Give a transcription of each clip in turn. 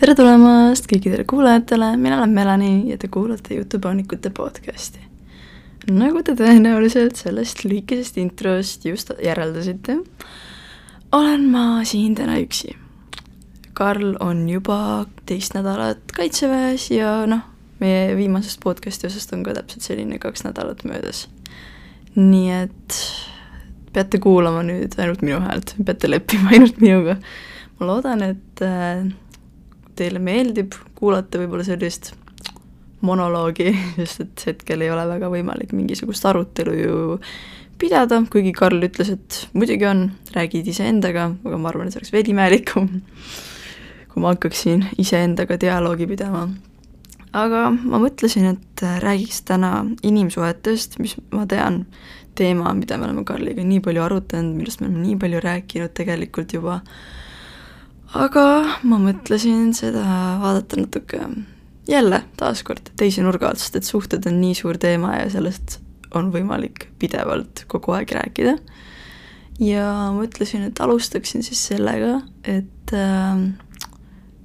tere tulemast kõikidele kuulajatele, mina olen Melani ja te kuulate Jutupoonikute podcasti. nagu te tõenäoliselt sellest lühikesest introst just järeldasite, olen ma siin täna üksi. Karl on juba teist nädalat kaitseväes ja noh, meie viimasest podcasti osast on ka täpselt selline kaks nädalat möödas. nii et peate kuulama nüüd ainult minu häält, peate leppima ainult minuga. ma loodan, et äh, teile meeldib kuulata võib-olla sellist monoloogi, sest et hetkel ei ole väga võimalik mingisugust arutelu ju pidada, kuigi Karl ütles, et muidugi on, räägid iseendaga, aga ma arvan, et see oleks veidi imelikum, kui ma hakkaksin iseendaga dialoogi pidama. aga ma mõtlesin, et räägiks täna inimsuhetest, mis ma tean, teema, mida me oleme Karliga nii palju arutanud, millest me oleme nii palju rääkinud tegelikult juba, aga ma mõtlesin seda vaadata natuke jälle taaskord teise nurga alt, sest et suhted on nii suur teema ja sellest on võimalik pidevalt kogu aeg rääkida. ja mõtlesin, et alustaksin siis sellega, et äh,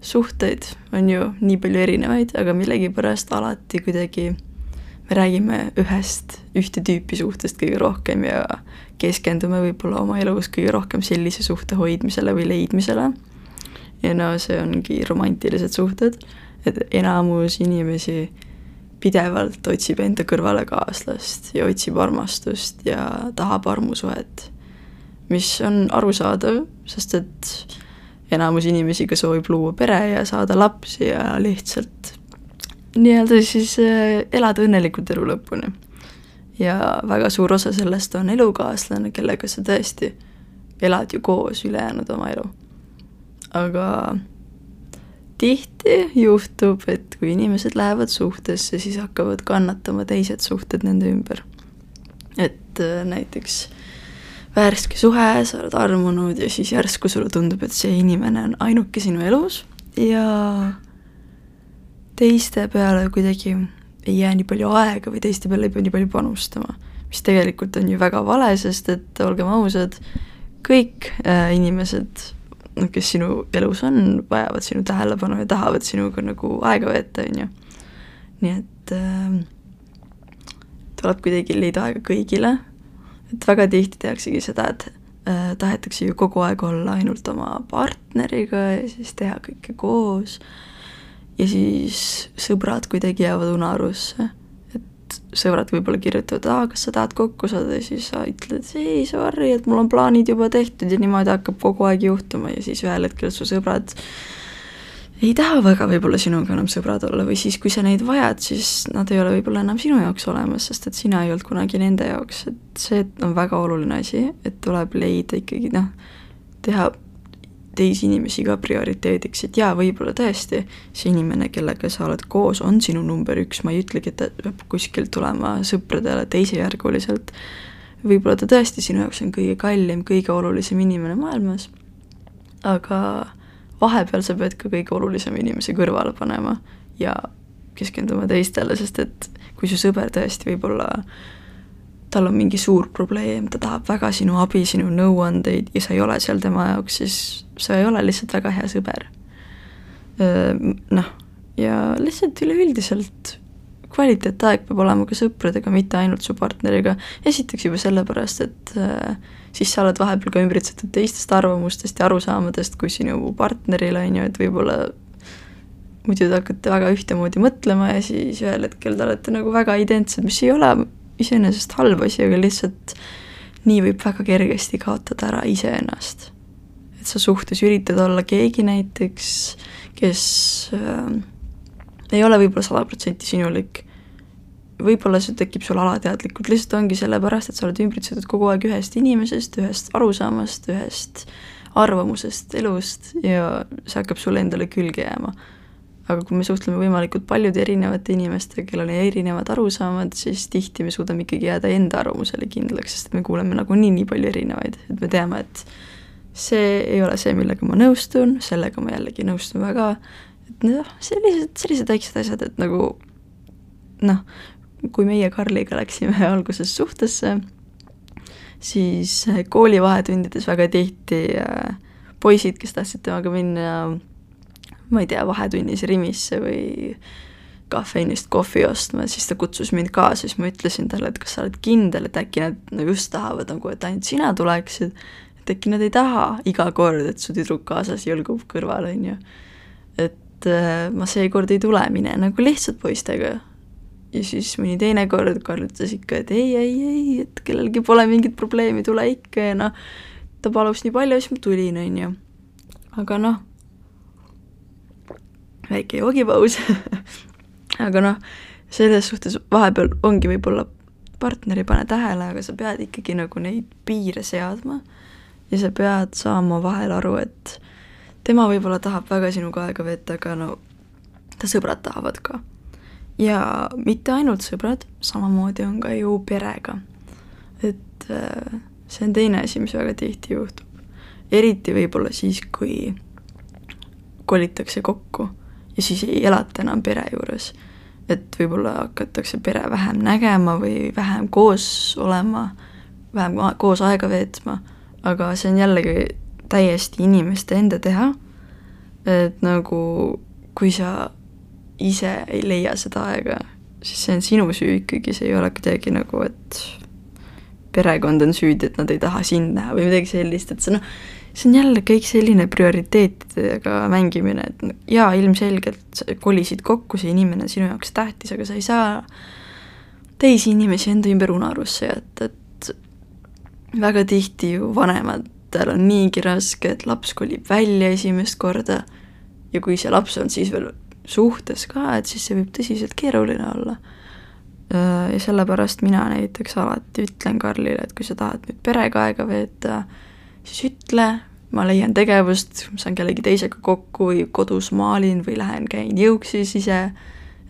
suhteid on ju nii palju erinevaid, aga millegipärast alati kuidagi me räägime ühest, ühte tüüpi suhtest kõige rohkem ja keskendume võib-olla oma elus kõige rohkem sellise suhte hoidmisele või leidmisele. Ja no see ongi romantilised suhted, et enamus inimesi pidevalt otsib enda kõrvale kaaslast ja otsib armastust ja tahab armusuhet, mis on arusaadav, sest et enamus inimesi ka soovib luua pere ja saada lapsi ja lihtsalt nii-öelda siis äh, elada õnnelikult elu lõpuni. ja väga suur osa sellest on elukaaslane, kellega sa tõesti elad ju koos ülejäänud oma elu. Aga tihti juhtub, et kui inimesed lähevad suhtesse, siis hakkavad kannatama teised suhted nende ümber. et äh, näiteks värske suhe, sa oled armunud ja siis järsku sulle tundub, et see inimene on ainuke sinu elus ja teiste peale kuidagi ei jää nii palju aega või teiste peale ei pea nii palju panustama. mis tegelikult on ju väga vale, sest et olgem ausad, kõik äh, inimesed, noh, kes sinu elus on, vajavad sinu tähelepanu ja tahavad sinuga nagu aega veeta, on ju. nii et äh, tuleb kuidagi leida aega kõigile, et väga tihti tehaksegi seda, et äh, tahetakse ju kogu aeg olla ainult oma partneriga ja siis teha kõike koos ja siis sõbrad kuidagi jäävad unarusse. Sõbrad võib-olla kirjutavad, aa, kas sa tahad kokku saada? Ja siis sa ütled, ei, sorry, et mul on plaanid juba tehtud. Ja niimoodi hakkab kogu aeg juhtuma ja siis ühel hetkel su sõbrad ei taha väga võib-olla sinuga enam sõbrad olla või siis, kui sa neid vajad, siis nad ei ole võib-olla enam sinu jaoks olemas, sest et sina ei olnud kunagi nende jaoks, et see on väga oluline asi, et tuleb leida ikkagi noh, teha teisi inimesi ka prioriteediks, et jaa, võib-olla tõesti see inimene, kellega sa oled koos, on sinu number üks, ma ei ütlegi, et ta peab kuskilt tulema sõpradele teisejärguliselt, võib-olla ta tõesti sinu jaoks on kõige kallim, kõige olulisem inimene maailmas, aga vahepeal sa pead ka kõige olulisema inimese kõrvale panema ja keskenduma teistele, sest et kui su sõber tõesti võib-olla tal on mingi suur probleem, ta tahab väga sinu abi, sinu nõuandeid ja sa ei ole seal tema jaoks, siis sa ei ole lihtsalt väga hea sõber. Noh, ja lihtsalt üleüldiselt kvaliteetaeg peab olema ka sõpradega, mitte ainult su partneriga, esiteks juba sellepärast, et siis sa oled vahepeal ka ümbritsetud teistest arvamustest ja arusaamadest kui sinu partneril, on ju, et võib-olla muidu te hakkate väga ühtemoodi mõtlema ja siis ühel hetkel te olete nagu väga identsed, mis ei ole iseenesest halb asi, aga lihtsalt nii võib väga kergesti kaotada ära iseennast sa suhtes üritad olla keegi näiteks, kes äh, ei ole võib-olla sada protsenti sinulik, võib-olla see tekib sul alateadlikult, lihtsalt ongi sellepärast, et sa oled ümbritsetud kogu aeg ühest inimesest, ühest arusaamast, ühest arvamusest, elust ja see hakkab sulle endale külge jääma. aga kui me suhtleme võimalikult paljude erinevate inimestega, kellel on erinevad arusaamad, siis tihti me suudame ikkagi jääda enda arvamusele kindlaks, sest me kuuleme nagunii nii palju erinevaid, et me teame, et see ei ole see, millega ma nõustun, sellega ma jällegi nõustun väga, et noh, sellised, sellised väiksed asjad, et nagu noh, kui meie Karliga läksime alguses suhtesse, siis kooli vahetundides väga tihti äh, poisid, kes tahtsid temaga minna ma ei tea, vahetunnis Rimisse või kafeinist kohvi ostma, siis ta kutsus mind kaasa, siis ma ütlesin talle, et kas sa oled kindel, et äkki nad no just tahavad nagu, et ainult sina tuleksid, äkki nad ei taha iga kord, et su tüdruk kaasas jõlgub kõrval, on ju. et äh, ma seekord ei tule, mine nagu lihtsalt poistega. ja siis mõni teine kord Karl ütles ikka, et ei, ei, ei, et kellelgi pole mingit probleemi, tule ikka ja noh, ta palus nii palju, siis ma tulin, on ju. aga noh, väike joogipaus aga noh, selles suhtes vahepeal ongi võib-olla partner ei pane tähele, aga sa pead ikkagi nagu neid piire seadma ja sa pead saama vahel aru, et tema võib-olla tahab väga sinuga aega veeta, aga no ta sõbrad tahavad ka. ja mitte ainult sõbrad, samamoodi on ka ju perega. et äh, see on teine asi, mis väga tihti juhtub. eriti võib-olla siis, kui kolitakse kokku ja siis ei elata enam pere juures. et võib-olla hakatakse pere vähem nägema või vähem koos olema, vähem koos aega veetma, aga see on jällegi täiesti inimeste enda teha, et nagu kui sa ise ei leia seda aega, siis see on sinu süü ikkagi, see ei ole kuidagi nagu, et perekond on süüdi, et nad ei taha sind näha või midagi sellist, et see noh, see on jälle kõik selline prioriteetidega mängimine, et jaa, ilmselgelt kolisid kokku, see inimene on sinu jaoks tähtis, aga sa ei saa teisi inimesi enda ümber unarusse jätta, et väga tihti ju vanematel on niigi raske, et laps kolib välja esimest korda. Ja kui see laps on siis veel suhtes ka, et siis see võib tõsiselt keeruline olla. ja sellepärast mina näiteks alati ütlen Karlile, et kui sa tahad nüüd perega aega veeta, siis ütle, ma leian tegevust, saan kellegi teisega kokku või kodus maalin või lähen käin jõuksis ise,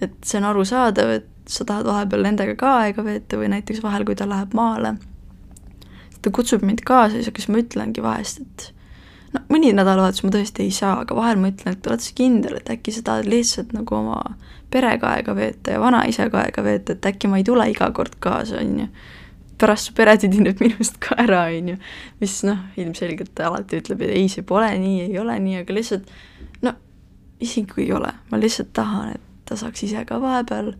et see on arusaadav, et sa tahad vahepeal nendega ka aega veeta või näiteks vahel, kui ta läheb maale, ta kutsub mind kaasa, siis ma ütlengi vahest, et no mõni nädalavahetus ma tõesti ei saa, aga vahel ma ütlen, et oled sa kindel, et äkki sa tahad lihtsalt nagu oma perega aega veeta ja vanaisaga aega veeta, et äkki ma ei tule iga kord kaasa, on ju pärast su pere tüdineb minust ka ära, on ju. mis noh, ilmselgelt ta alati ütleb, et ei, see pole nii, ei ole nii, aga lihtsalt no isegi kui ei ole, ma lihtsalt tahan, et ta saaks ise ka vahepeal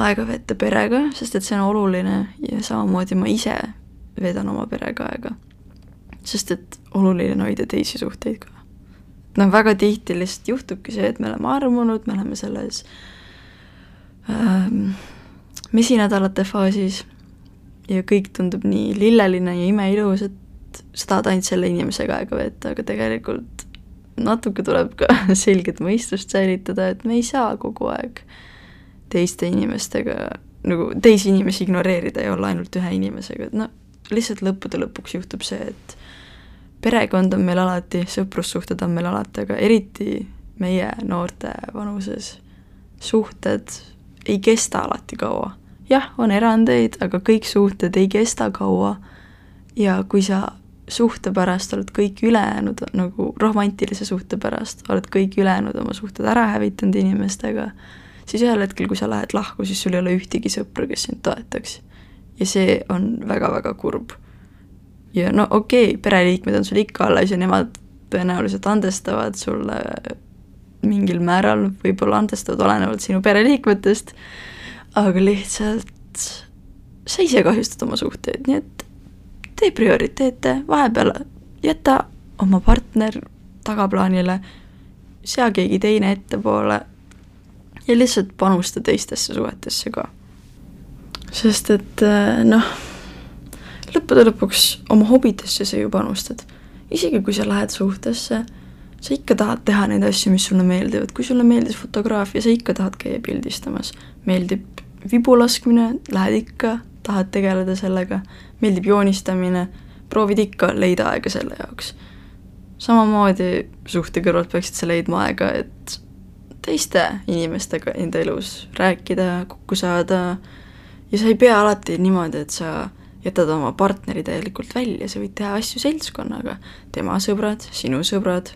aega veeta perega, sest et see on oluline ja samamoodi ma ise veedan oma perega aega. sest et oluline on hoida teisi suhteid ka. noh, väga tihti lihtsalt juhtubki see, et me oleme armunud, me oleme selles ähm, mesinädalate faasis ja kõik tundub nii lilleline ja imeilus, et sa tahad ainult selle inimesega aega veeta, aga tegelikult natuke tuleb ka selget mõistust säilitada, et me ei saa kogu aeg teiste inimestega, nagu teisi inimesi ignoreerida ja olla ainult ühe inimesega, et no lihtsalt lõppude lõpuks juhtub see, et perekond on meil alati, sõprussuhted on meil alati, aga eriti meie noorte vanuses suhted ei kesta alati kaua jah, on erandeid, aga kõik suhted ei kesta kaua ja kui sa suhte pärast oled kõik ülejäänud, nagu romantilise suhte pärast, oled kõik ülejäänud oma suhted ära hävitanud inimestega, siis ühel hetkel, kui sa lähed lahku, siis sul ei ole ühtegi sõpra, kes sind toetaks. Ja see on väga-väga kurb. ja no okei okay,, pereliikmed on sul ikka alles ja nemad tõenäoliselt andestavad sulle mingil määral, võib-olla andestavad olenevalt sinu pereliikmetest, aga lihtsalt sa ise kahjustad oma suhteid, nii et tee prioriteete, vahepeal jäta oma partner tagaplaanile, sea keegi teine ettepoole ja lihtsalt panusta teistesse suhetesse ka. Sest et äh, noh, lõppude lõpuks oma hobidesse sa ju panustad. isegi kui sa lähed suhtesse, sa ikka tahad teha neid asju, mis sulle meeldivad, kui sulle meeldis fotograafia, sa ikka tahad käia pildistamas, meeldib vibu laskmine, lähed ikka, tahad tegeleda sellega, meeldib joonistamine, proovid ikka leida aega selle jaoks. samamoodi suhte kõrvalt peaksid sa leidma aega, et teiste inimestega enda elus rääkida, kokku saada ja sa ei pea alati niimoodi, et sa jätad oma partneri täielikult välja, sa võid teha asju seltskonnaga, tema sõbrad, sinu sõbrad,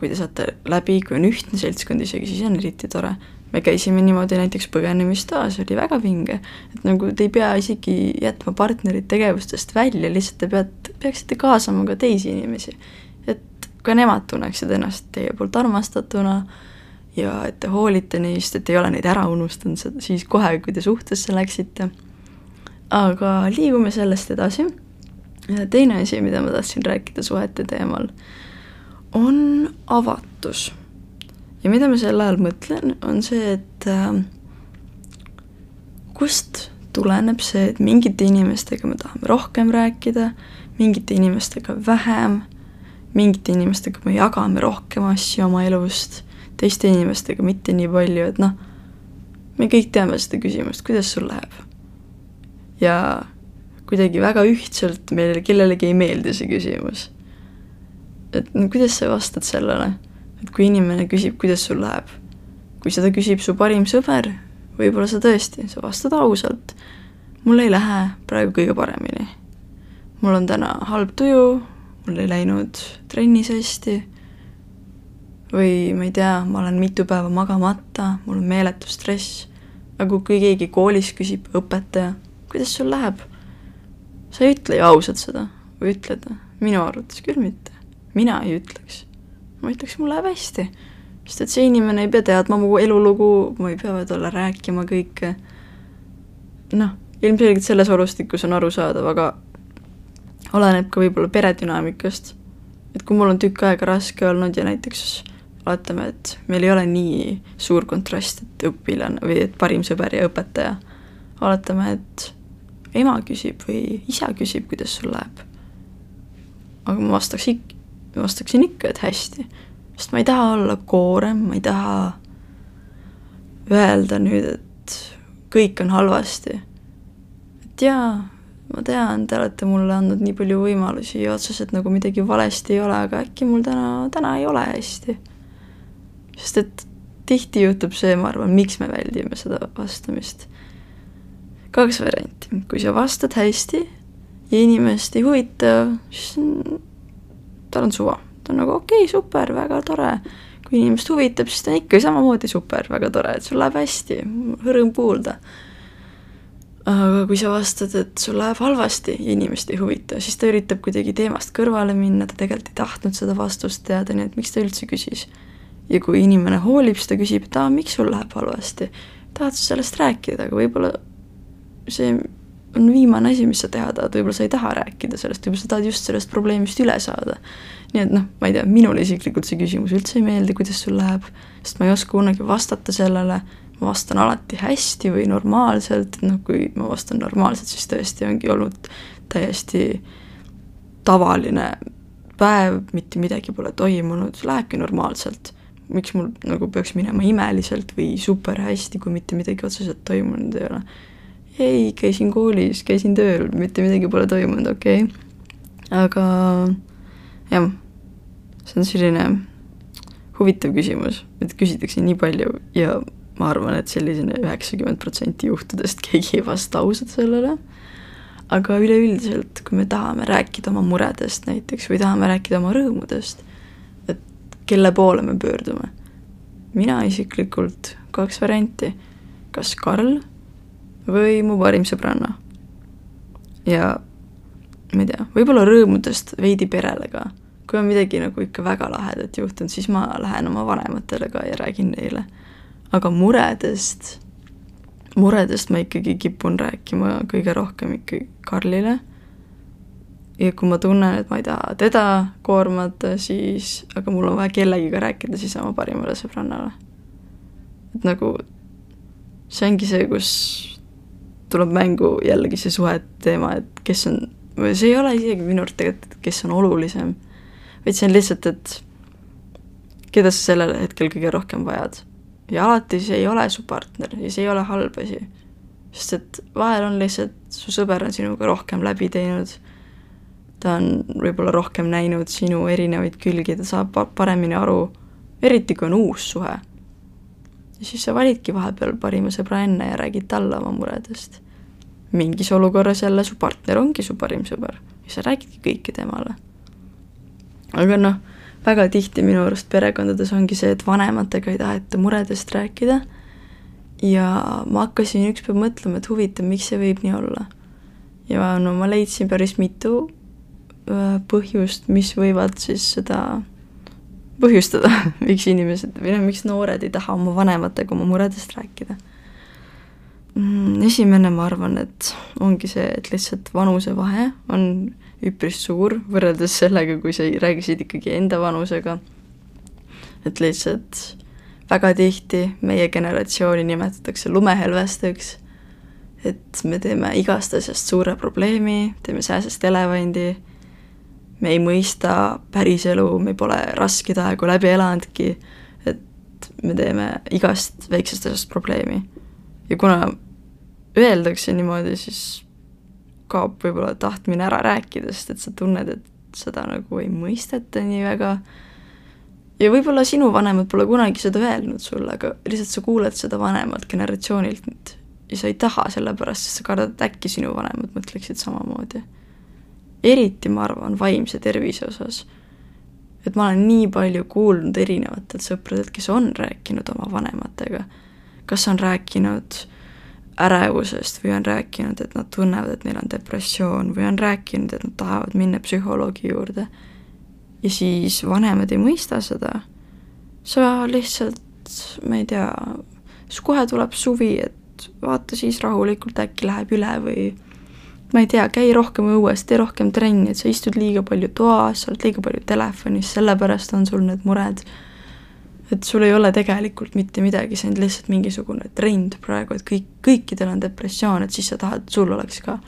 kui te saate läbi, kui on ühtne seltskond isegi, siis on eriti tore me käisime niimoodi näiteks põgenemistoas, oli väga vinge. et nagu te ei pea isegi jätma partnerit tegevustest välja, lihtsalt te peate, peaksite kaasama ka teisi inimesi. et ka nemad tunneksid ennast teie poolt armastatuna ja et te hoolite neist, et ei ole neid ära unustanud siis kohe, kui te suhtesse läksite. aga liigume sellest edasi. teine asi, mida ma tahtsin rääkida suhete teemal, on avatus. ja mida ma sel ajal mõtlen, on see, et äh, kust tuleneb see, et mingite inimestega me tahame rohkem rääkida, mingite inimestega vähem, mingite inimestega me jagame rohkem asju oma elust, teiste inimestega mitte nii palju, et noh, me kõik teame seda küsimust, kuidas sul läheb. ja kuidagi väga ühtselt meile kellelegi ei meeldi see küsimus. et no kuidas sa vastad sellele, et kui inimene küsib, kuidas sul läheb, kui seda küsib su parim sõber, võib-olla sa tõesti, sa vastad ausalt. mul ei lähe praegu kõige paremini. mul on täna halb tuju, mul ei läinud trennis hästi või ma ei tea, ma olen mitu päeva magamata, mul on meeletu stress. aga kui keegi koolis küsib, õpetaja, kuidas sul läheb? sa ei ütle ju ausalt seda või ütled? minu arvates küll mitte. mina ei ütleks. ma ütleks, mul läheb hästi sest et see inimene ei pea teadma mu elulugu, ma ei pea talle rääkima kõike. noh, ilmselgelt selles olustikus on arusaadav, aga oleneb ka võib-olla peredünaamikast. et kui mul on tükk aega raske olnud ja näiteks vaatame, et meil ei ole nii suur kontrast, et õpilane või et parim sõber ja õpetaja, oletame, et ema küsib või isa küsib, kuidas sul läheb. aga ma vastaks ik-, vastaksin ikka, et hästi sest ma ei taha olla koorem, ma ei taha öelda nüüd, et kõik on halvasti. et jaa, ma tean, te olete mulle andnud nii palju võimalusi ja otseselt nagu midagi valesti ei ole, aga äkki mul täna, täna ei ole hästi. Sest et tihti juhtub see, ma arvan, miks me väldime seda vastamist. kaks varianti, kui sa vastad hästi ja inimest ei huvita, siis tal on suva ta on nagu okei okay,, super, väga tore. kui inimest huvitab, siis ta on ikka samamoodi super, väga tore, et sul läheb hästi, rõõm kuulda. aga kui sa vastad, et sul läheb halvasti ja inimest ei huvita, siis ta üritab kuidagi teemast kõrvale minna, ta tegelikult ei tahtnud seda vastust teada, nii et miks ta üldse küsis. Ja kui inimene hoolib, siis ta küsib, et aa, miks sul läheb halvasti, tahad sa sellest rääkida, aga võib-olla see on viimane asi, mis sa teha tahad, võib-olla sa ei taha rääkida sellest, võib-olla sa tahad just sellest probleemist üle saada. Nii et noh, ma ei tea, minule isiklikult see küsimus üldse ei meeldi, kuidas sul läheb, sest ma ei oska kunagi vastata sellele, ma vastan alati hästi või normaalselt, noh kui ma vastan normaalselt, siis tõesti ongi olnud täiesti tavaline päev, mitte midagi pole toimunud, lähebki normaalselt. Miks mul nagu peaks minema imeliselt või super hästi, kui mitte midagi otseselt toimunud ei ole. ei, käisin koolis, käisin tööl, mitte midagi pole toimunud, okei okay.. aga jah, see on selline huvitav küsimus, et küsitakse nii palju ja ma arvan, et sellisena üheksakümmend protsenti juhtudest keegi ei vasta ausalt sellele, aga üleüldiselt, kui me tahame rääkida oma muredest näiteks või tahame rääkida oma rõõmudest, kelle poole me pöördume, mina isiklikult kaks varianti, kas Karl või mu parim sõbranna. ja ma ei tea, võib-olla rõõmudest veidi perele ka kui on midagi nagu ikka väga lahedat juhtunud, siis ma lähen oma vanematele ka ja räägin neile. aga muredest, muredest ma ikkagi kipun rääkima kõige rohkem ikkagi Karlile. Ja kui ma tunnen, et ma ei taha teda koormata, siis, aga mul on vaja kellegiga rääkida, siis oma parimale sõbrannale. et nagu see ongi see, kus tuleb mängu jällegi see suhete teema, et kes on, või see ei ole isegi minu arust tegelikult, kes on olulisem vaid see on lihtsalt, et keda sa sellel hetkel kõige rohkem vajad. ja alati see ei ole su partner ja see ei ole halb asi. sest et vahel on lihtsalt, su sõber on sinuga rohkem läbi teinud, ta on võib-olla rohkem näinud sinu erinevaid külgi, ta saab paremini aru, eriti kui on uus suhe. ja siis sa validki vahepeal parima sõbra enne ja räägid talle oma muredest. mingis olukorras jälle su partner ongi su parim sõber ja sa räägidki kõike temale aga noh, väga tihti minu arust perekondades ongi see, et vanematega ei taheta muredest rääkida ja ma hakkasin ükspäev mõtlema, et huvitav, miks see võib nii olla. ja no ma leidsin päris mitu põhjust, mis võivad siis seda põhjustada, miks inimesed või noh, miks noored ei taha oma vanematega oma muredest rääkida mm,? Esimene, ma arvan, et ongi see, et lihtsalt vanusevahe on üpris suur võrreldes sellega, kui sa rääkisid ikkagi enda vanusega. et lihtsalt väga tihti meie generatsiooni nimetatakse lumehelvesteks, et me teeme igast asjast suure probleemi, teeme sääsest elevandi me ei mõista päriselu, me pole raskeid aegu läbi elanudki, et me teeme igast väiksest asjast probleemi. ja kuna öeldakse niimoodi, siis kaob võib-olla tahtmine ära rääkida, sest et sa tunned, et seda nagu ei mõisteta nii väga, ja võib-olla sinu vanemad pole kunagi seda öelnud sulle, aga lihtsalt sa kuuled seda vanemalt generatsioonilt ja sa ei taha sellepärast, sest sa kardad, et äkki sinu vanemad mõtleksid samamoodi eriti ma arvan vaimse tervise osas. et ma olen nii palju kuulnud erinevatelt sõpradelt, kes on rääkinud oma vanematega, kas on rääkinud ärevusest või on rääkinud, et nad tunnevad, et neil on depressioon või on rääkinud, et nad tahavad minna psühholoogi juurde. ja siis vanemad ei mõista seda. sa lihtsalt, ma ei tea, siis kohe tuleb suvi, et vaata siis rahulikult, äkki läheb üle või ma ei tea, käi rohkem õues, tee rohkem trenni, et sa istud liiga palju toas, sa oled liiga palju telefonis, sellepärast on sul need mured. et sul ei ole tegelikult mitte midagi, see on lihtsalt mingisugune trend praegu, et kõik, kõikidel on depressioon, et siis sa tahad, sul oleks ka.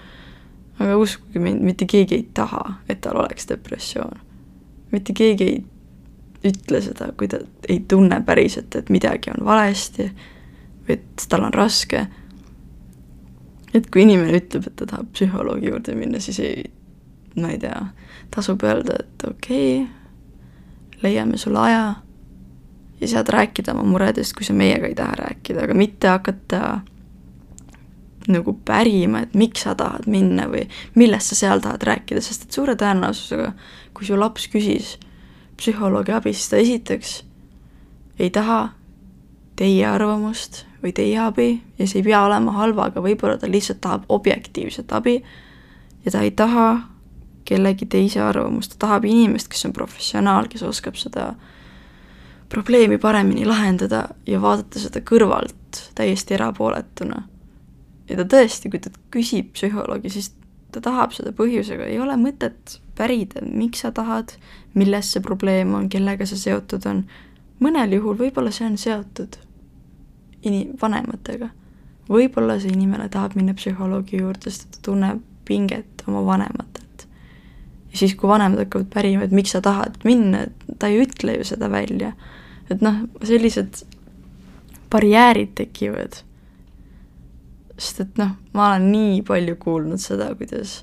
aga uskuge mind, mitte keegi ei taha, et tal oleks depressioon. mitte keegi ei ütle seda, kui ta ei tunne päriselt, et midagi on valesti et tal on raske et kui inimene ütleb, et ta tahab psühholoogi juurde minna, siis ei, ma ei tea, tasub öelda, et okei okay,, leiame sulle aja ja saad rääkida oma muredest, kui sa meiega ei taha rääkida, aga mitte hakata nagu pärima, et miks sa tahad minna või millest sa seal tahad rääkida, sest et suure tõenäosusega, kui su laps küsis psühholoogi abi, siis ta esiteks ei taha teie arvamust või teie abi ja see ei pea olema halva, aga võib-olla ta lihtsalt tahab objektiivset abi ja ta ei taha kellegi teise arvamust, ta tahab inimest, kes on professionaal, kes oskab seda probleemi paremini lahendada ja vaadata seda kõrvalt täiesti erapooletuna. ja ta tõesti, kui ta küsib psühholoogi, siis ta tahab seda põhjusega, ei ole mõtet pärida, miks sa tahad, milles see probleem on, kellega see seotud on. mõnel juhul võib-olla see on seotud ini-, vanematega. võib-olla see inimene tahab minna psühholoogi juurde, sest ta tunneb pinget oma vanematelt. ja siis, kui vanemad hakkavad pärima, et miks sa tahad minna, ta ei ütle ju seda välja. et noh, sellised barjäärid tekivad. sest et noh, ma olen nii palju kuulnud seda, kuidas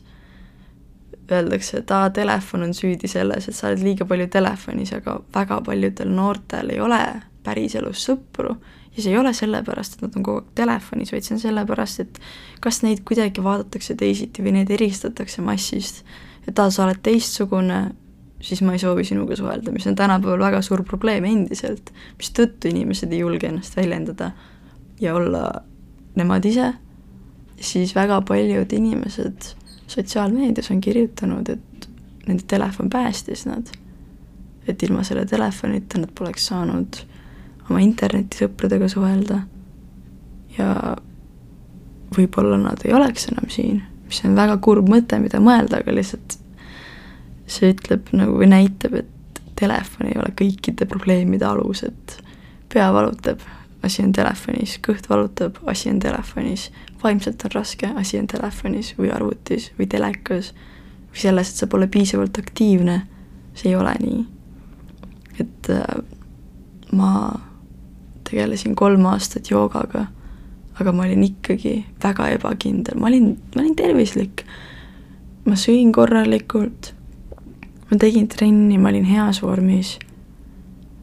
öeldakse, et aa, telefon on süüdi selles, et sa oled liiga palju telefonis, aga väga paljudel noortel ei ole päriselus sõpru ja see ei ole sellepärast, et nad on kogu aeg telefonis, vaid see on sellepärast, et kas neid kuidagi vaadatakse teisiti või neid eristatakse massist. et aa, sa oled teistsugune, siis ma ei soovi sinuga suhelda, mis on tänapäeval väga suur probleem endiselt, mistõttu inimesed ei julge ennast väljendada ja olla nemad ise, siis väga paljud inimesed sotsiaalmeedias on kirjutanud, et nende telefon päästis nad. et ilma selle telefonita nad poleks saanud oma internetisõpradega suhelda ja võib-olla nad ei oleks enam siin, mis on väga kurb mõte, mida mõelda, aga lihtsalt see ütleb nagu või näitab, et telefon ei ole kõikide probleemide alus, et pea valutab, asi on telefonis, kõht valutab, asi on telefonis, vaimselt on raske, asi on telefonis või arvutis või telekas või selles, et sa pole piisavalt aktiivne, see ei ole nii. et äh, ma tegelesin kolm aastat joogaga, aga ma olin ikkagi väga ebakindel, ma olin, ma olin tervislik. ma sõin korralikult, ma tegin trenni, ma olin heas vormis,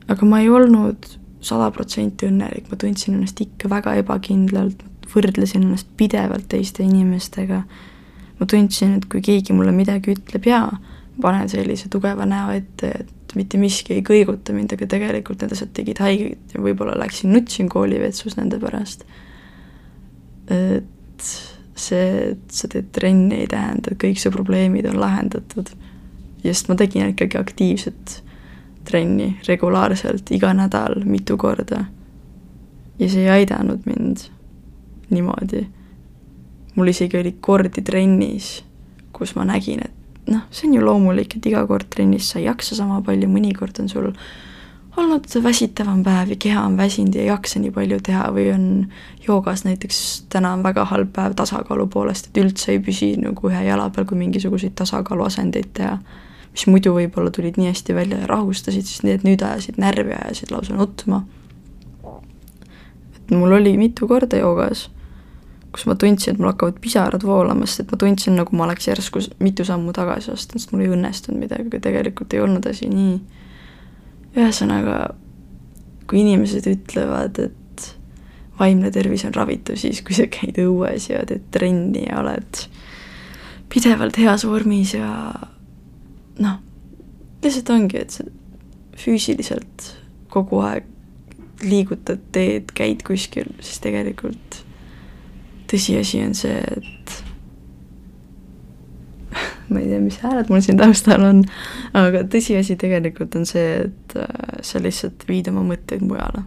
aga ma ei olnud sada protsenti õnnelik, ma tundsin ennast ikka väga ebakindlalt, võrdlesin ennast pidevalt teiste inimestega, ma tundsin, et kui keegi mulle midagi ütleb, jaa, panen sellise tugeva näo ette, et mitte miski ei kõiguta mind, aga tegelikult need asjad tegid haiget ja võib-olla läksin nutsin koolivetsus nende pärast. et see, et sa teed trenni, ei tähenda, et kõik su probleemid on lahendatud. just ma tegin ikkagi aktiivset trenni regulaarselt, iga nädal, mitu korda. ja see ei aidanud mind niimoodi. mul isegi oli kordi trennis, kus ma nägin, et noh, see on ju loomulik, et iga kord trennis sa ei jaksa sama palju, mõnikord on sul olnud väsitavam päev ja keha on väsinud ja ei jaksa nii palju teha või on joogas näiteks täna on väga halb päev tasakaalu poolest, et üldse ei püsi nagu ühe jala peal, kui mingisuguseid tasakaaluasendeid teha, mis muidu võib-olla tulid nii hästi välja ja rahustasid, siis need nüüd ajasid närvi, ajasid lausa nutma. et mul oli mitu korda joogas, kus ma tundsin, et mul hakkavad pisarad voolama, sest et ma tundsin, nagu ma oleks järsku mitu sammu tagasi astunud, sest mul ei õnnestunud midagi, aga tegelikult ei olnud asi nii. Ühesõnaga, kui inimesed ütlevad, et vaimne tervis on ravitu siis, kui sa käid õues ja teed trenni ja oled pidevalt heas vormis ja noh, lihtsalt ongi, et sa füüsiliselt kogu aeg liigutad, teed, käid kuskil, siis tegelikult tõsiasi on see, et ma ei tea, mis hääled mul siin taustal on, aga tõsiasi tegelikult on see, et äh, sa lihtsalt viid oma mõtteid mujale.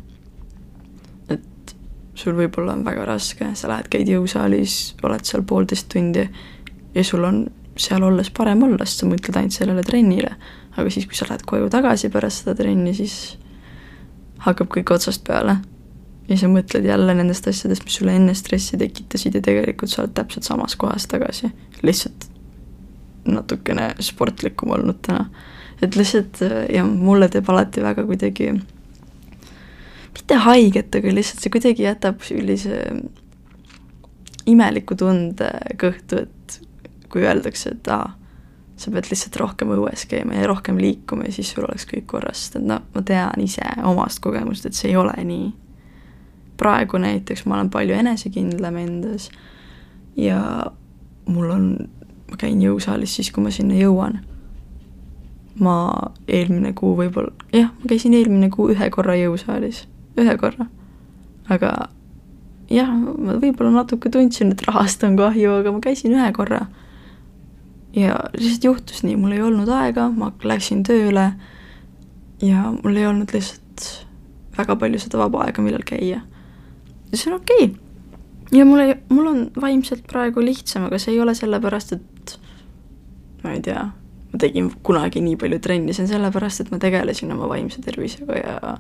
et sul võib-olla on väga raske, sa lähed, käid jõusaalis, oled seal poolteist tundi ja sul on seal olles parem olla, sest sa mõtled ainult sellele trennile. aga siis, kui sa lähed koju tagasi pärast seda trenni, siis hakkab kõik otsast peale. Ja sa mõtled jälle nendest asjadest, mis sulle enne stressi tekitasid ja tegelikult sa oled täpselt samas kohas tagasi. lihtsalt natukene sportlikum olnud täna. et lihtsalt ja mulle teeb alati väga kuidagi, mitte haiget, aga lihtsalt see kuidagi jätab sellise imeliku tunde kõhtu, et kui öeldakse, et aa, sa pead lihtsalt rohkem õues käima ja rohkem liikuma ja siis sul oleks kõik korras, sest et noh, ma tean ise omast kogemust, et see ei ole nii. Praegu näiteks ma olen palju enesekindlam endas ja mul on ma käin jõusaalis siis, kui ma sinna jõuan. ma eelmine kuu võib-olla, jah, ma käisin eelmine kuu ühe korra jõusaalis, ühe korra. aga jah, ma võib-olla natuke tundsin, et rahast on kahju, aga ma käisin ühe korra. ja lihtsalt juhtus nii, mul ei olnud aega, ma läksin tööle ja mul ei olnud lihtsalt väga palju seda vaba aega, millal käia. Ja see on okei okay ja mul ei, mul on vaimselt praegu lihtsam, aga see ei ole sellepärast, et ma ei tea, ma tegin kunagi nii palju trenni, see on sellepärast, et ma tegelesin oma vaimse tervisega ja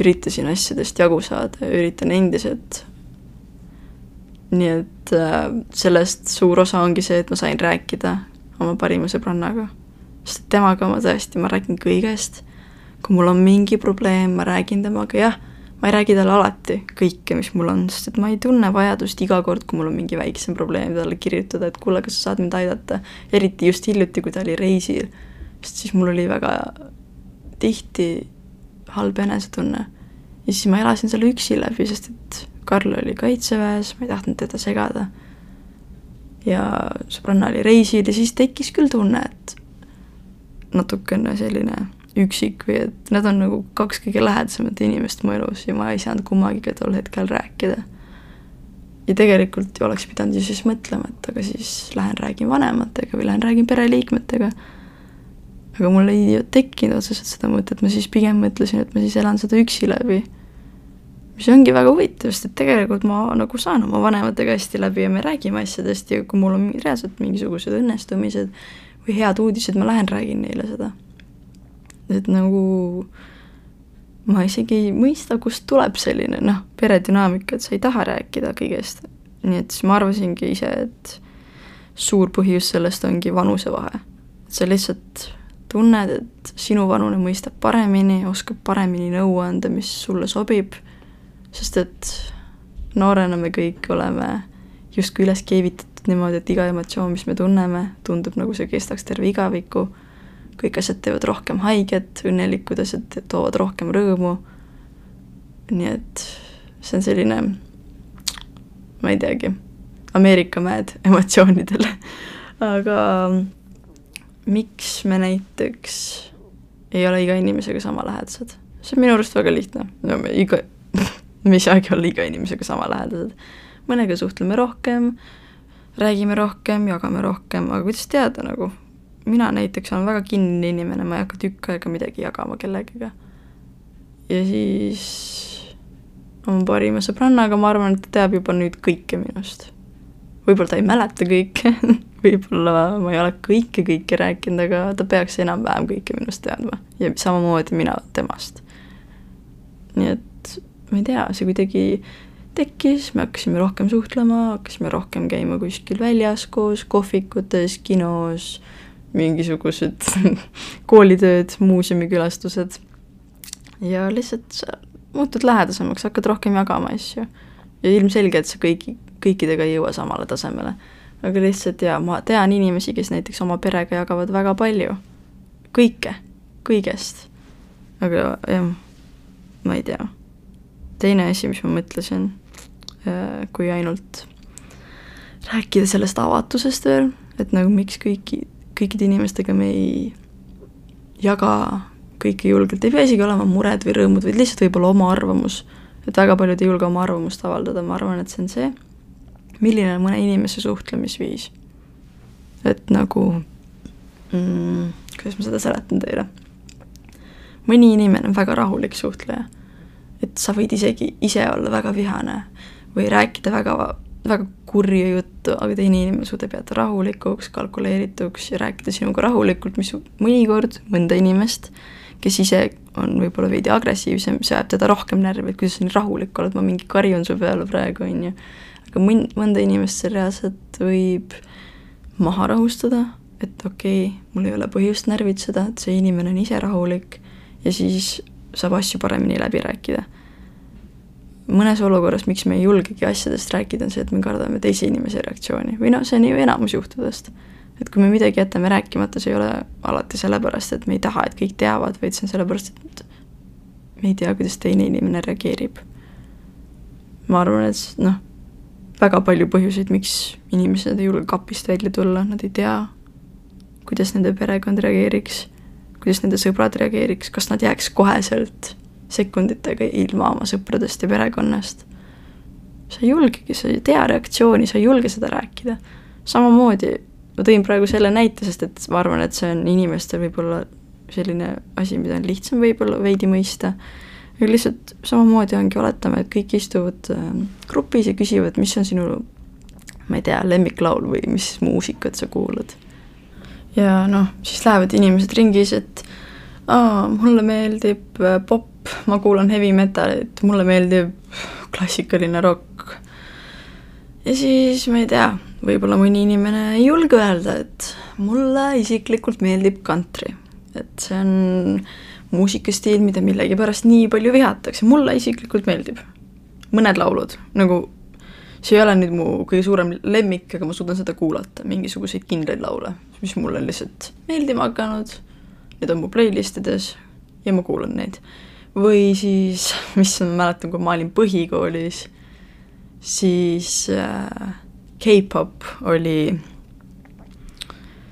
üritasin asjadest jagu saada ja üritan endiselt. nii et äh, sellest suur osa ongi see, et ma sain rääkida oma parima sõbrannaga. sest temaga ma tõesti, ma räägin kõigest. kui mul on mingi probleem, ma räägin temaga, jah ma ei räägi talle alati kõike, mis mul on, sest et ma ei tunne vajadust iga kord, kui mul on mingi väiksem probleem, talle kirjutada, et kuule, kas sa saad mind aidata. eriti just hiljuti, kui ta oli reisil, sest siis mul oli väga tihti halb enesetunne. ja siis ma elasin selle üksi läbi, sest et Karl oli kaitseväes, ma ei tahtnud teda segada. ja sõbranna oli reisil ja siis tekkis küll tunne, et natukene selline üksik või et nad on nagu kaks kõige lähedasemat inimest mu elus ja ma ei saanud kummagiga tol hetkel rääkida. ja tegelikult ju oleks pidanud ju siis mõtlema, et aga siis lähen räägin vanematega või lähen räägin pereliikmetega. aga mul ei tekkinud otseselt seda mõtet, ma siis pigem mõtlesin, et ma siis elan seda üksi läbi. mis ongi väga huvitav, sest et tegelikult ma nagu saan oma vanematega hästi läbi ja me räägime asjadest ja kui mul on reaalselt mingisugused õnnestumised või head uudised, ma lähen räägin neile seda et nagu ma isegi ei mõista, kust tuleb selline noh, peredünaamika, et sa ei taha rääkida kõigest. nii et siis ma arvasingi ise, et suur põhjus sellest ongi vanusevahe. et sa lihtsalt tunned, et sinu vanune mõistab paremini, oskab paremini nõu anda, mis sulle sobib, sest et noorena me kõik oleme justkui üles keevitatud niimoodi, et iga emotsioon, mis me tunneme, tundub nagu see kestaks terve igaviku kõik asjad teevad rohkem haiget, õnnelikud asjad toovad rohkem rõõmu. nii et see on selline, ma ei teagi, Ameerika mäed emotsioonidele aga miks me näiteks ei ole iga inimesega sama lähedased? see on minu arust väga lihtne, no me iga me ei saagi olla iga inimesega sama lähedased. mõnega suhtleme rohkem, räägime rohkem, jagame rohkem, aga kuidas teada nagu, mina näiteks olen väga kinnine inimene, ma ei hakka tükk aega midagi jagama kellegiga. ja siis oma parima sõbrannaga, ma arvan, et ta teab juba nüüd kõike minust. võib-olla ta ei mäleta kõike võib-olla ma ei ole kõike, kõike rääkinud, aga ta peaks enam-vähem kõike minust teadma ja samamoodi mina temast. nii et ma ei tea, see kuidagi tekkis, me hakkasime rohkem suhtlema, hakkasime rohkem käima kuskil väljas koos, kohvikutes, kinos, mingisugused koolitööd, muuseumikülastused. ja lihtsalt sa muutud lähedasemaks, hakkad rohkem jagama asju. ja ilmselge, et sa kõigi, kõikidega ei jõua samale tasemele. aga lihtsalt jaa, ma tean inimesi, kes näiteks oma perega jagavad väga palju. kõike, kõigest. aga jah, ma ei tea. teine asi, mis ma mõtlesin, äh, kui ainult rääkida sellest avatusest veel, et nagu miks kõiki, kõikide inimestega me ei jaga kõike julgelt, ei pea isegi olema mured või rõõmud, vaid lihtsalt võib-olla oma arvamus. et väga paljud ei julge oma arvamust avaldada, ma arvan, et see on see, milline on mõne inimese suhtlemisviis. et nagu mm,, kuidas ma seda seletan teile? mõni inimene on väga rahulik suhtleja. et sa võid isegi ise olla väga vihane või rääkida väga väga kurja juttu, aga teine inimene suudab jääda rahulikuks, kalkuleerituks ja rääkida sinuga rahulikult, mis mõnikord mõnda inimest, kes ise on võib-olla veidi agressiivsem, see ajab teda rohkem närvi, et kuidas sa nii rahulik oled, ma mingi karjun su peale praegu, on ju. aga mõn-, mõnda inimest see reaalselt võib maha rahustada, et okei okay,, mul ei ole põhjust närvitseda, et see inimene on ise rahulik ja siis saab asju paremini läbi rääkida mõnes olukorras, miks me ei julgegi asjadest rääkida, on see, et me kardame teise inimese reaktsiooni või noh, see on ju enamus juhtudest. et kui me midagi jätame rääkimata, see ei ole alati sellepärast, et me ei taha, et kõik teavad, vaid see on sellepärast, et me ei tea, kuidas teine inimene reageerib. ma arvan, et noh, väga palju põhjuseid, miks inimesed ei julge kapist välja tulla, nad ei tea, kuidas nende perekond reageeriks, kuidas nende sõbrad reageeriks, kas nad jääks koheselt sekunditega ilma oma sõpradest ja perekonnast. sa ei julgegi, sa ei tea reaktsiooni, sa ei julge seda rääkida. samamoodi, ma tõin praegu selle näite, sest et ma arvan, et see on inimestel võib-olla selline asi, mida on lihtsam võib-olla veidi mõista, aga lihtsalt samamoodi ongi, oletame, et kõik istuvad äh, grupis ja küsivad, mis on sinu ma ei tea, lemmiklaul või mis muusikat sa kuulad. ja noh, siis lähevad inimesed ringis, et aa, mulle meeldib äh, pop ma kuulan heavy metalit, mulle meeldib klassikaline rokk. ja siis ma ei tea, võib-olla mõni inimene ei julge öelda, et mulle isiklikult meeldib kantri. et see on muusikastiil, mida millegipärast nii palju vihatakse, mulle isiklikult meeldib. mõned laulud, nagu see ei ole nüüd mu kõige suurem lemmik, aga ma suudan seda kuulata, mingisuguseid kindlaid laule, mis mulle on lihtsalt meeldima hakanud, need on mu playlist ides ja ma kuulan neid või siis, mis ma mäletan, kui ma olin põhikoolis, siis äh, K-pop oli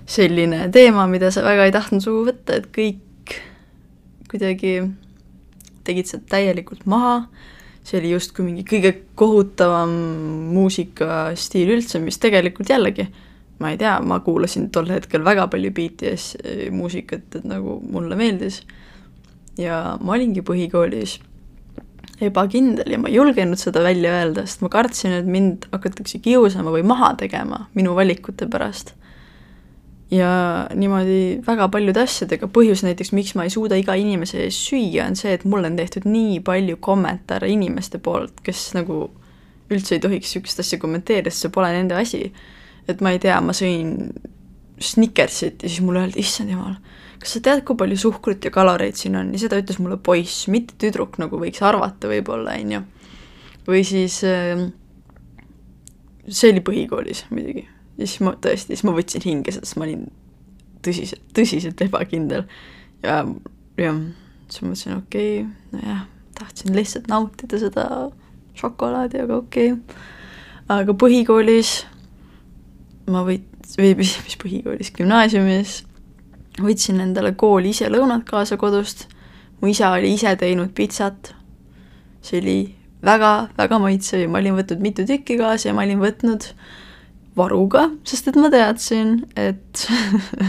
selline teema, mida sa väga ei tahtnud suhu võtta, et kõik kuidagi tegid sealt täielikult maha, see oli justkui mingi kõige kohutavam muusikastiil üldse, mis tegelikult jällegi, ma ei tea, ma kuulasin tol hetkel väga palju BTS muusikat, et nagu mulle meeldis ja ma olingi põhikoolis ebakindel ja ma ei julgenud seda välja öelda, sest ma kartsin, et mind hakatakse kiusama või maha tegema minu valikute pärast. ja niimoodi väga paljude asjadega, põhjus näiteks, miks ma ei suuda iga inimese ees süüa, on see, et mulle on tehtud nii palju kommentaare inimeste poolt, kes nagu üldse ei tohiks niisugust asja kommenteerida, sest see pole nende asi. et ma ei tea, ma sõin Snickersit ja siis mulle öeldi, issand jumal kas sa tead, kui palju suhkrut ja kaloreid siin on? Ja seda ütles mulle poiss, mitte tüdruk, nagu võiks arvata võib-olla, on ju. või siis äh, see oli põhikoolis muidugi. Ja siis ma tõesti, siis ma võtsin hinge, sest ma olin tõsiselt, tõsiselt ebakindel. Ja, jah, siis ma mõtlesin, okei okay,, nojah, tahtsin lihtsalt nautida seda šokolaadi, aga okei. Okay.. aga põhikoolis ma võit-, või mis, mis põhikoolis, gümnaasiumis võtsin endale kooli ise lõunad kaasa kodust, mu isa oli ise teinud pitsat, see oli väga-väga maitsev ja ma olin võtnud mitu tükki kaasa ja ma olin võtnud varuga, sest et ma teadsin, et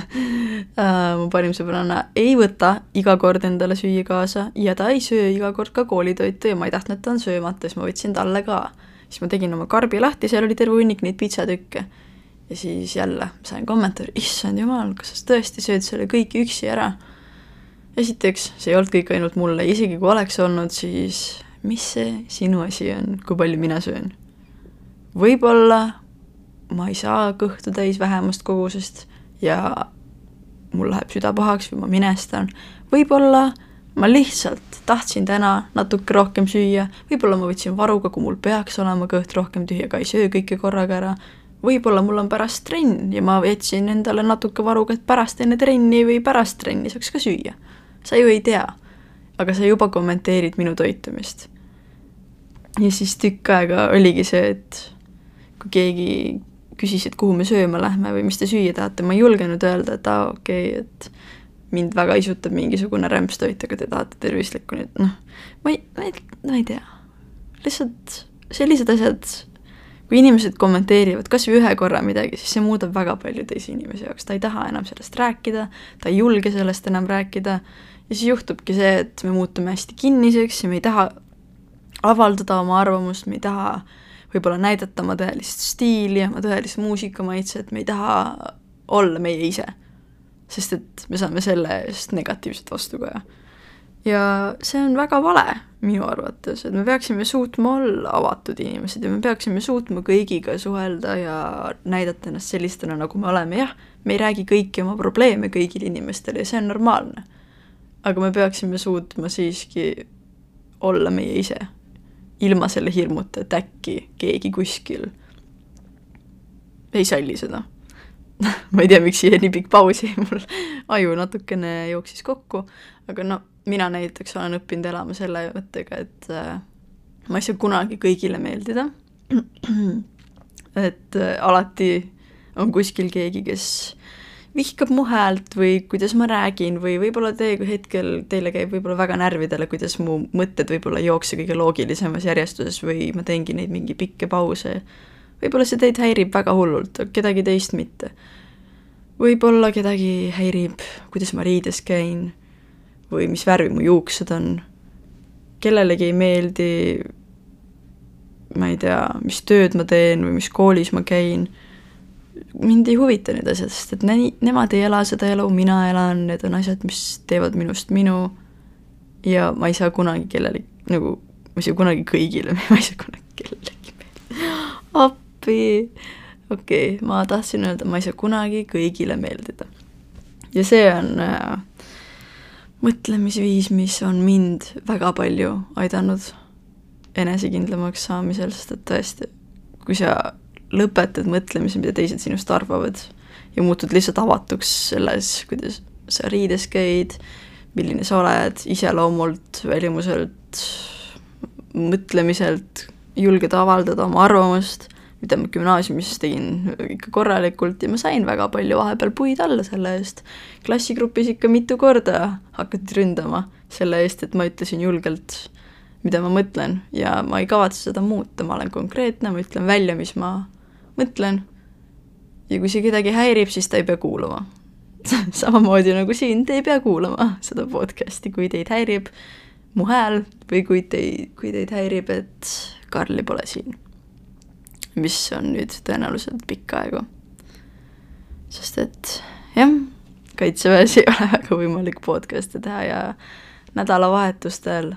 äh, mu parim sõbranna ei võta iga kord endale süüa kaasa ja ta ei söö iga kord ka koolitoitu ja ma ei tahtnud, et ta on söömata, siis ma võtsin talle ka. siis ma tegin oma karbi lahti, seal oli terve hunnik neid pitsatükke. Ja siis jälle sain kommentaari, issand jumal, kas sa tõesti sööd selle kõik üksi ära? esiteks, see ei olnud kõik ainult mulle, isegi kui oleks olnud, siis mis see sinu asi on, kui palju mina söön? võib-olla ma ei saa kõhtu täis vähemast kogusest ja mul läheb süda pahaks või ma minestan. võib-olla ma lihtsalt tahtsin täna natuke rohkem süüa, võib-olla ma võtsin varuga, kui mul peaks olema kõht rohkem tühi, aga ei söö kõike korraga ära. Võib-olla mul on pärast trenn ja ma jätsin endale natuke varuga, et pärast enne trenni või pärast trenni saaks ka süüa. sa ju ei tea. aga sa juba kommenteerid minu toitumist. ja siis tükk aega oligi see, et kui keegi küsis, et kuhu me sööma lähme või mis te süüa tahate, ma ei julgenud öelda, et aa, okei okay,, et mind väga isutab mingisugune rämpstoit, aga te tahate tervislikku, nii et noh, ma ei, ma ei, ma ei tea. lihtsalt sellised asjad, kui inimesed kommenteerivad kas või ühe korra midagi, siis see muudab väga palju teisi inimesi jaoks, ta ei taha enam sellest rääkida, ta ei julge sellest enam rääkida ja siis juhtubki see, et me muutume hästi kinniseks ja me ei taha avaldada oma arvamust, me ei taha võib-olla näidata oma tõelist stiili, oma tõelist muusikamaitset, me ei taha olla meie ise. sest et me saame selle eest negatiivset vastukaja. Ja see on väga vale minu arvates, et me peaksime suutma olla avatud inimesed ja me peaksime suutma kõigiga suhelda ja näidata ennast sellistena, nagu me oleme, jah, me ei räägi kõiki oma probleeme kõigile inimestele ja see on normaalne. aga me peaksime suutma siiski olla meie ise. Ilma selle hirmuta, et äkki keegi kuskil ei salli seda. Ma ei tea, miks siia nii pikk paus jäi, mul. Aju natukene jooksis kokku, aga no mina näiteks olen õppinud elama selle mõttega, et äh, ma ei saa kunagi kõigile meeldida. et äh, alati on kuskil keegi, kes vihkab mu häält või kuidas ma räägin või võib-olla te hetkel, teile käib võib-olla väga närvidele, kuidas mu mõtted võib-olla ei jookse kõige loogilisemas järjestuses või ma teengi neid mingi pikki pause. võib-olla see teid häirib väga hullult, kedagi teist mitte. võib-olla kedagi häirib, kuidas ma riides käin või mis värvi mu juuksed on. kellelegi ei meeldi, ma ei tea, mis tööd ma teen või mis koolis ma käin mind ei huvita need asjad, sest et ne-, nemad ei ela seda elu, mina elan, need on asjad, mis teevad minust minu ja ma ei saa kunagi kellelegi, nagu ma ei saa kunagi kõigile, ma ei saa kunagi kellelegi meeldida. appi! okei okay,, ma tahtsin öelda, ma ei saa kunagi kõigile meeldida. ja see on äh, mõtlemisviis, mis on mind väga palju aidanud enesekindlamaks saamisel, sest et tõesti, kui sa lõpetad mõtlemise, mida teised sinust arvavad ja muutud lihtsalt avatuks selles, kuidas sa riides käid, milline sa oled iseloomult, välimuselt, mõtlemiselt, julged avaldada oma arvamust, ma gümnaasiumis tegin ikka korralikult ja ma sain väga palju vahepeal puid alla selle eest. klassigrupis ikka mitu korda hakati ründama selle eest, et ma ütlesin julgelt, mida ma mõtlen ja ma ei kavatse seda muuta, ma olen konkreetne, ma ütlen välja, mis ma mõtlen. ja kui see kedagi häirib, siis ta ei pea kuulama samamoodi nagu siin, te ei pea kuulama seda podcast'i, kui teid häirib mu hääl või kui teid, kui teid häirib, et Karli pole siin. Mis on nüüd tõenäoliselt pikka aega. sest et jah, kaitseväes ei ole väga võimalik podcast'e teha ja nädalavahetustel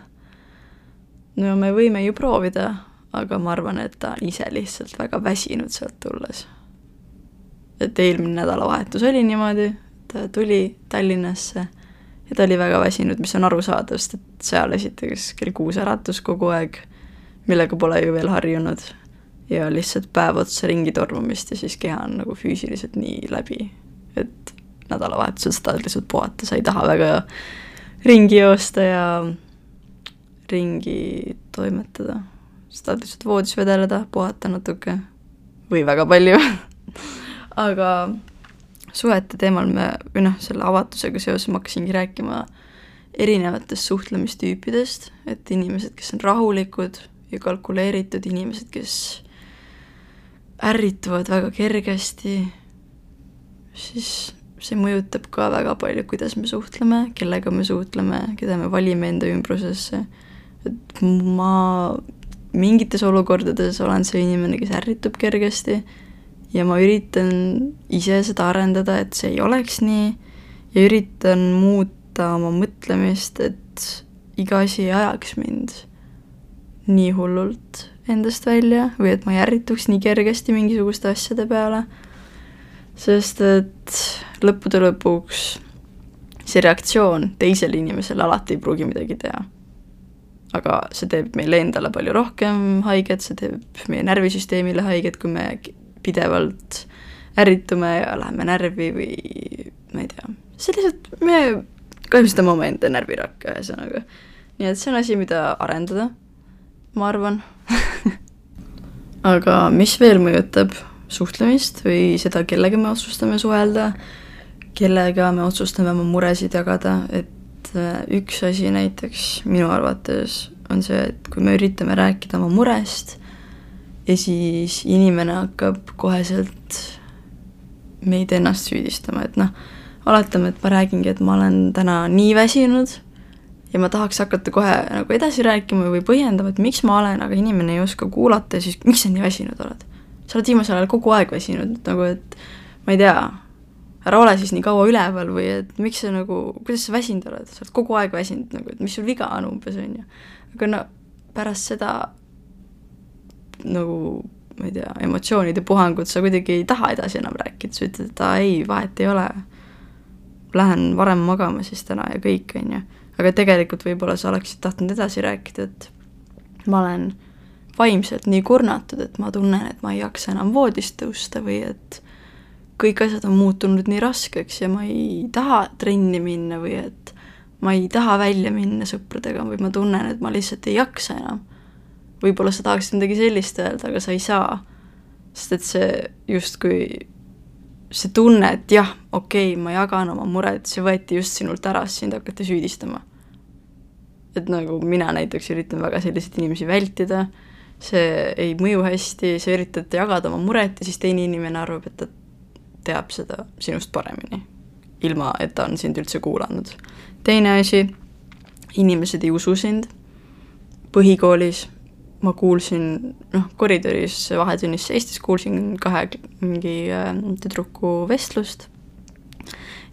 no me võime ju proovida, aga ma arvan, et ta on ise lihtsalt väga väsinud sealt tulles. et eelmine nädalavahetus oli niimoodi, ta tuli Tallinnasse ja ta oli väga väsinud, mis on arusaadav, sest et seal esiteks kell kuus äratus kogu aeg, millega pole ju veel harjunud, ja lihtsalt päev otsa ringi tormamist ja siis keha on nagu füüsiliselt nii läbi, et nädalavahetusel sa tahad lihtsalt puhata, sa ei taha väga ringi joosta ja ringi toimetada. Sa tahad lihtsalt voodis vedeleda, puhata natuke või väga palju. Aga suhete teemal me, või noh, selle avatusega seoses ma hakkasingi rääkima erinevatest suhtlemistüüpidest, et inimesed, kes on rahulikud ja kalkuleeritud, inimesed, kes ärrituvad väga kergesti, siis see mõjutab ka väga palju, kuidas me suhtleme, kellega me suhtleme, keda me valime enda ümbrusesse. et ma mingites olukordades olen see inimene, kes ärritub kergesti ja ma üritan ise seda arendada, et see ei oleks nii. Ja üritan muuta oma mõtlemist, et iga asi ei ajaks mind nii hullult endast välja või et ma ei ärrituks nii kergesti mingisuguste asjade peale, sest et lõppude lõpuks see reaktsioon teisel inimesel alati ei pruugi midagi teha. aga see teeb meile endale palju rohkem haiget, see teeb meie närvisüsteemile haiget, kui me pidevalt ärritume ja läheme närvi või ma ei tea, see lihtsalt, me kahjustame omaenda närvirakke, ühesõnaga. nii et see on asi, mida arendada, ma arvan aga mis veel mõjutab suhtlemist või seda, kellega me otsustame suhelda, kellega me otsustame oma muresid jagada, et äh, üks asi näiteks minu arvates on see, et kui me üritame rääkida oma murest ja siis inimene hakkab koheselt meid ennast süüdistama, et noh, oletame, et ma räägingi, et ma olen täna nii väsinud ja ma tahaks hakata kohe nagu edasi rääkima või põhjendama, et miks ma olen, aga inimene ei oska kuulata ja siis miks sa nii väsinud oled? sa oled viimasel ajal kogu aeg väsinud, nagu et ma ei tea, ära ole siis nii kaua üleval või et miks sa nagu, kuidas sa väsinud oled, sa oled kogu aeg väsinud nagu, et mis sul viga on umbes, on ju. aga no pärast seda nagu ma ei tea, emotsioonide puhangut sa kuidagi ei taha edasi enam rääkida, sa ütled, et aa ei, vahet ei ole. Lähen varem magama siis täna ja kõik, on ju aga tegelikult võib-olla sa oleksid tahtnud edasi rääkida, et ma olen vaimselt nii kurnatud, et ma tunnen, et ma ei jaksa enam voodist tõusta või et kõik asjad on muutunud nii raskeks ja ma ei taha trenni minna või et ma ei taha välja minna sõpradega või ma tunnen, et ma lihtsalt ei jaksa enam. võib-olla sa tahaksid midagi sellist öelda, aga sa ei saa. sest et see justkui see tunne, et jah, okei okay,, ma jagan oma muret, see võeti just sinult ära, sind hakati süüdistama. Et nagu mina näiteks üritan väga selliseid inimesi vältida, see ei mõju hästi, sa üritad jagada oma muret ja siis teine inimene arvab, et ta teab seda sinust paremini, ilma et ta on sind üldse kuulanud. teine asi, inimesed ei usu sind, põhikoolis ma kuulsin, noh, koridoris vahetunnis seistes kuulsin kahe mingi äh, tüdruku vestlust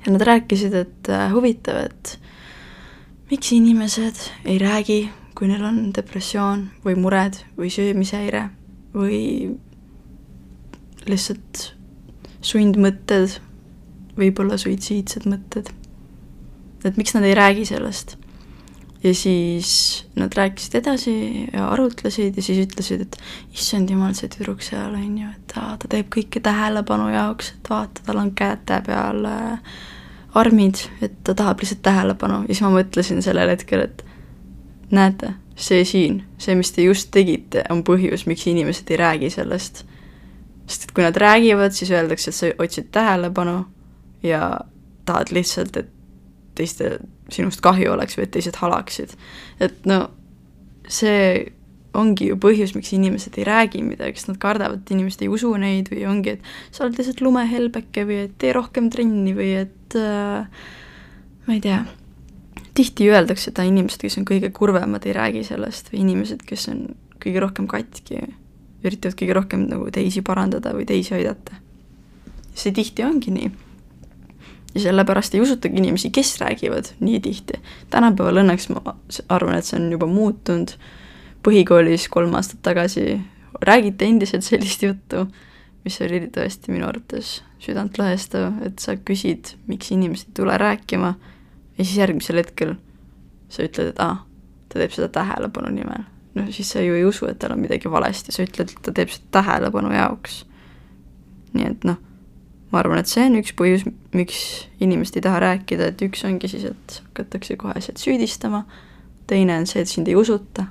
ja nad rääkisid, et äh, huvitav, et miks inimesed ei räägi, kui neil on depressioon või mured või söömishäire või lihtsalt sundmõtted, võib-olla suitsiidsed mõtted. et miks nad ei räägi sellest ja siis nad rääkisid edasi ja arutlesid ja siis ütlesid, et issand jumal, see tüdruk seal on ju, et ta, ta teeb kõike tähelepanu jaoks, et vaata, tal on käte peal äh, armid, et ta tahab lihtsalt tähelepanu ja siis ma mõtlesin sellel hetkel, et näete, see siin, see, mis te just tegite, on põhjus, miks inimesed ei räägi sellest. sest et kui nad räägivad, siis öeldakse, et sa otsid tähelepanu ja tahad lihtsalt, et teistel sinust kahju oleks või et teised halaksid. et no see ongi ju põhjus, miks inimesed ei räägi midagi, sest nad kardavad, et inimesed ei usu neid või ongi, et sa oled lihtsalt lumehelbeke või et tee rohkem trenni või et äh, ma ei tea, tihti öeldakse, et inimesed, kes on kõige kurvemad, ei räägi sellest või inimesed, kes on kõige rohkem katki, üritavad kõige rohkem nagu teisi parandada või teisi aidata. see tihti ongi nii ja sellepärast ei usutagi inimesi, kes räägivad nii tihti. tänapäeval õnneks ma arvan, et see on juba muutunud, põhikoolis kolm aastat tagasi räägiti endiselt sellist juttu, mis oli tõesti minu arvates südantlõhestav, et sa küsid, miks inimesed ei tule rääkima ja siis järgmisel hetkel sa ütled, et aa ah,, ta teeb seda tähelepanu nimel. no siis sa ju ei usu, et tal on midagi valesti, sa ütled, et ta teeb seda tähelepanu jaoks. nii et noh ma arvan, et see on üks põhjus, miks inimesed ei taha rääkida, et üks ongi siis, et hakatakse koheselt süüdistama, teine on see, et sind ei usuta.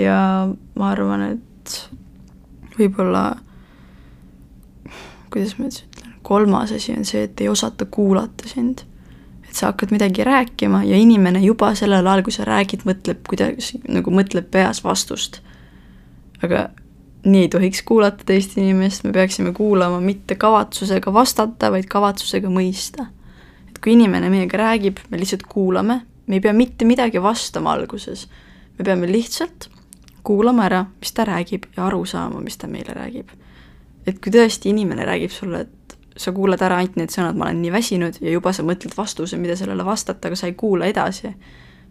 Ja ma arvan, et võib-olla, kuidas ma nüüd ütlen, kolmas asi on see, et ei osata kuulata sind. et sa hakkad midagi rääkima ja inimene juba sellel ajal, kui sa räägid, mõtleb kuidagi, nagu mõtleb peas vastust. aga nii ei tohiks kuulata teist inimest, me peaksime kuulama mitte kavatsusega vastata, vaid kavatsusega mõista. et kui inimene meiega räägib, me lihtsalt kuulame, me ei pea mitte midagi vastama alguses. me peame lihtsalt kuulama ära, mis ta räägib ja aru saama, mis ta meile räägib. et kui tõesti inimene räägib sulle, et sa kuulad ära ainult need sõnad, ma olen nii väsinud ja juba sa mõtled vastuse, mida sellele vastata, aga sa ei kuula edasi,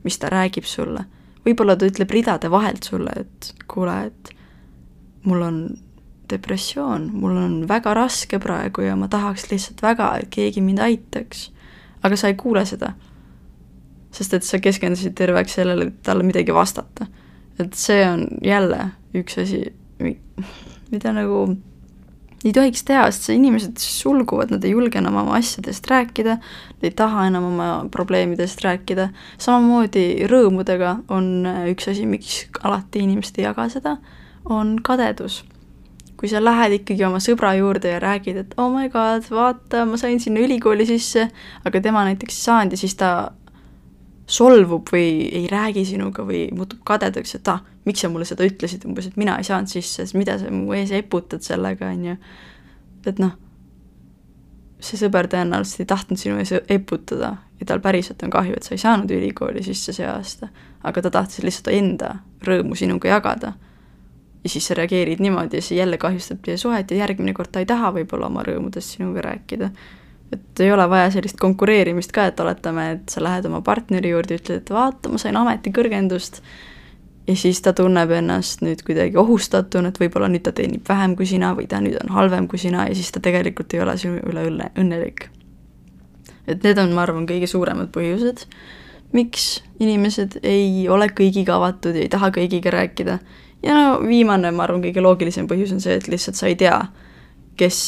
mis ta räägib sulle. võib-olla ta ütleb ridade vahelt sulle, et kuule, et mul on depressioon, mul on väga raske praegu ja ma tahaks lihtsalt väga, et keegi mind aitaks. aga sa ei kuule seda. sest et sa keskendusid terveks sellele, et talle midagi vastata. Et see on jälle üks asi, mida nagu ei tohiks teha, sest see inimesed sulguvad, nad ei julge enam oma asjadest rääkida, nad ei taha enam oma probleemidest rääkida, samamoodi rõõmudega on üks asi, miks alati inimesed ei jaga seda on kadedus. kui sa lähed ikkagi oma sõbra juurde ja räägid, et oh my god, vaata, ma sain sinna ülikooli sisse, aga tema näiteks ei saanud ja siis ta solvub või ei räägi sinuga või muutub kadedaks, et ah, miks sa mulle seda ütlesid, umbes, et mina ei saanud sisse, siis mida sa mu ees eputad sellega, on ju. et noh, see sõber tõenäoliselt ei tahtnud sinu ees eputada ja tal päriselt on kahju, et sa ei saanud ülikooli sisse see aasta, aga ta tahtis lihtsalt enda rõõmu sinuga jagada ja siis sa reageerid niimoodi ja see jälle kahjustab teie suhet ja järgmine kord ta ei taha võib-olla oma rõõmudest sinuga rääkida. Et ei ole vaja sellist konkureerimist ka, et oletame, et sa lähed oma partneri juurde, ütled, et vaata, ma sain ametikõrgendust, ja siis ta tunneb ennast nüüd kuidagi ohustatuna, et võib-olla nüüd ta teenib vähem kui sina või ta nüüd on halvem kui sina ja siis ta tegelikult ei ole sinu üle õnne, õnnelik. et need on, ma arvan, kõige suuremad põhjused, miks inimesed ei ole kõigiga avatud ja ei taha kõigiga rääkida ja no viimane, ma arvan, kõige loogilisem põhjus on see, et lihtsalt sa ei tea, kes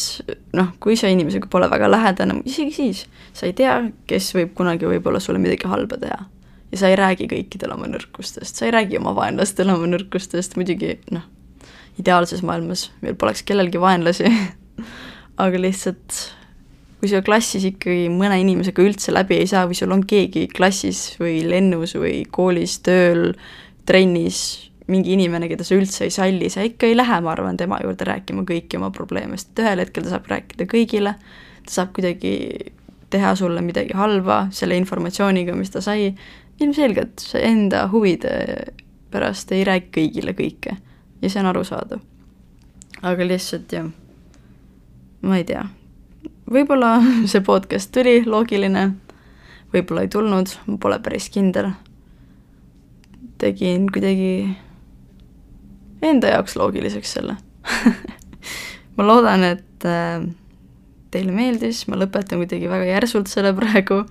noh, kui sa inimesega pole väga lähedane, isegi siis, sa ei tea, kes võib kunagi võib-olla sulle midagi halba teha. ja sa ei räägi kõikidele oma nõrkustest, sa ei räägi oma vaenlastele oma nõrkustest, muidugi noh, ideaalses maailmas meil poleks kellelgi vaenlasi aga lihtsalt kui sa klassis ikkagi mõne inimesega üldse läbi ei saa või sul on keegi klassis või lennus või koolis, tööl, trennis, mingi inimene, keda sa üldse ei salli, sa ikka ei lähe, ma arvan, tema juurde rääkima kõiki oma probleeme, sest ühel hetkel ta saab rääkida kõigile, ta saab kuidagi teha sulle midagi halba selle informatsiooniga, mis ta sai, ilmselgelt see enda huvide pärast ei räägi kõigile kõike. Ja see on arusaadav. aga lihtsalt jah, ma ei tea, võib-olla see podcast tuli loogiline, võib-olla ei tulnud, ma pole päris kindel. tegin kuidagi enda jaoks loogiliseks selle ma loodan, et äh, teile meeldis, ma lõpetan kuidagi väga järsult selle praegu,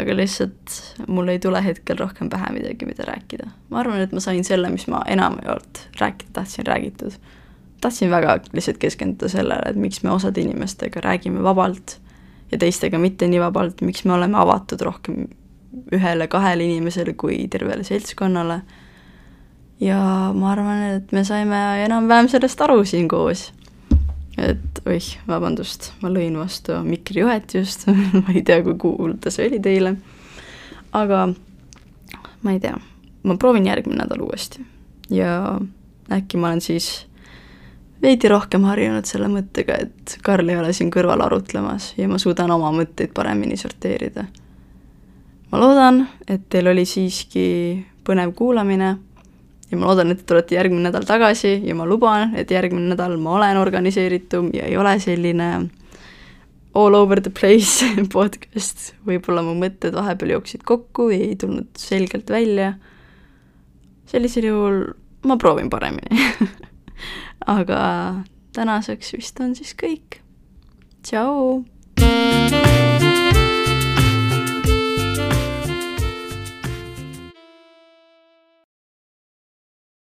aga lihtsalt mul ei tule hetkel rohkem pähe midagi, mida rääkida. ma arvan, et ma sain selle, mis ma enamjaolt rääkida tahtsin, räägitud. tahtsin väga lihtsalt keskenduda sellele, et miks me osade inimestega räägime vabalt ja teistega mitte nii vabalt, miks me oleme avatud rohkem ühele-kahele inimesele kui tervele seltskonnale ja ma arvan, et me saime enam-vähem sellest aru siin koos. et oih, vabandust, ma lõin vastu mikrijuhet just. Ma ei tea, kui kuulda see oli teile, aga ma ei tea, ma proovin järgmine nädal uuesti. Ja äkki ma olen siis veidi rohkem harjunud selle mõttega, et Karl ei ole siin kõrval arutlemas ja ma suudan oma mõtteid paremini sorteerida. ma loodan, et teil oli siiski põnev kuulamine ja ma loodan, et te tulete järgmine nädal tagasi ja ma luban, et järgmine nädal ma olen organiseeritum ja ei ole selline all over the place podcast, võib-olla mu mõtted vahepeal jooksid kokku ja ei tulnud selgelt välja, sellisel juhul ma proovin paremini aga tänaseks vist on siis kõik. tšau!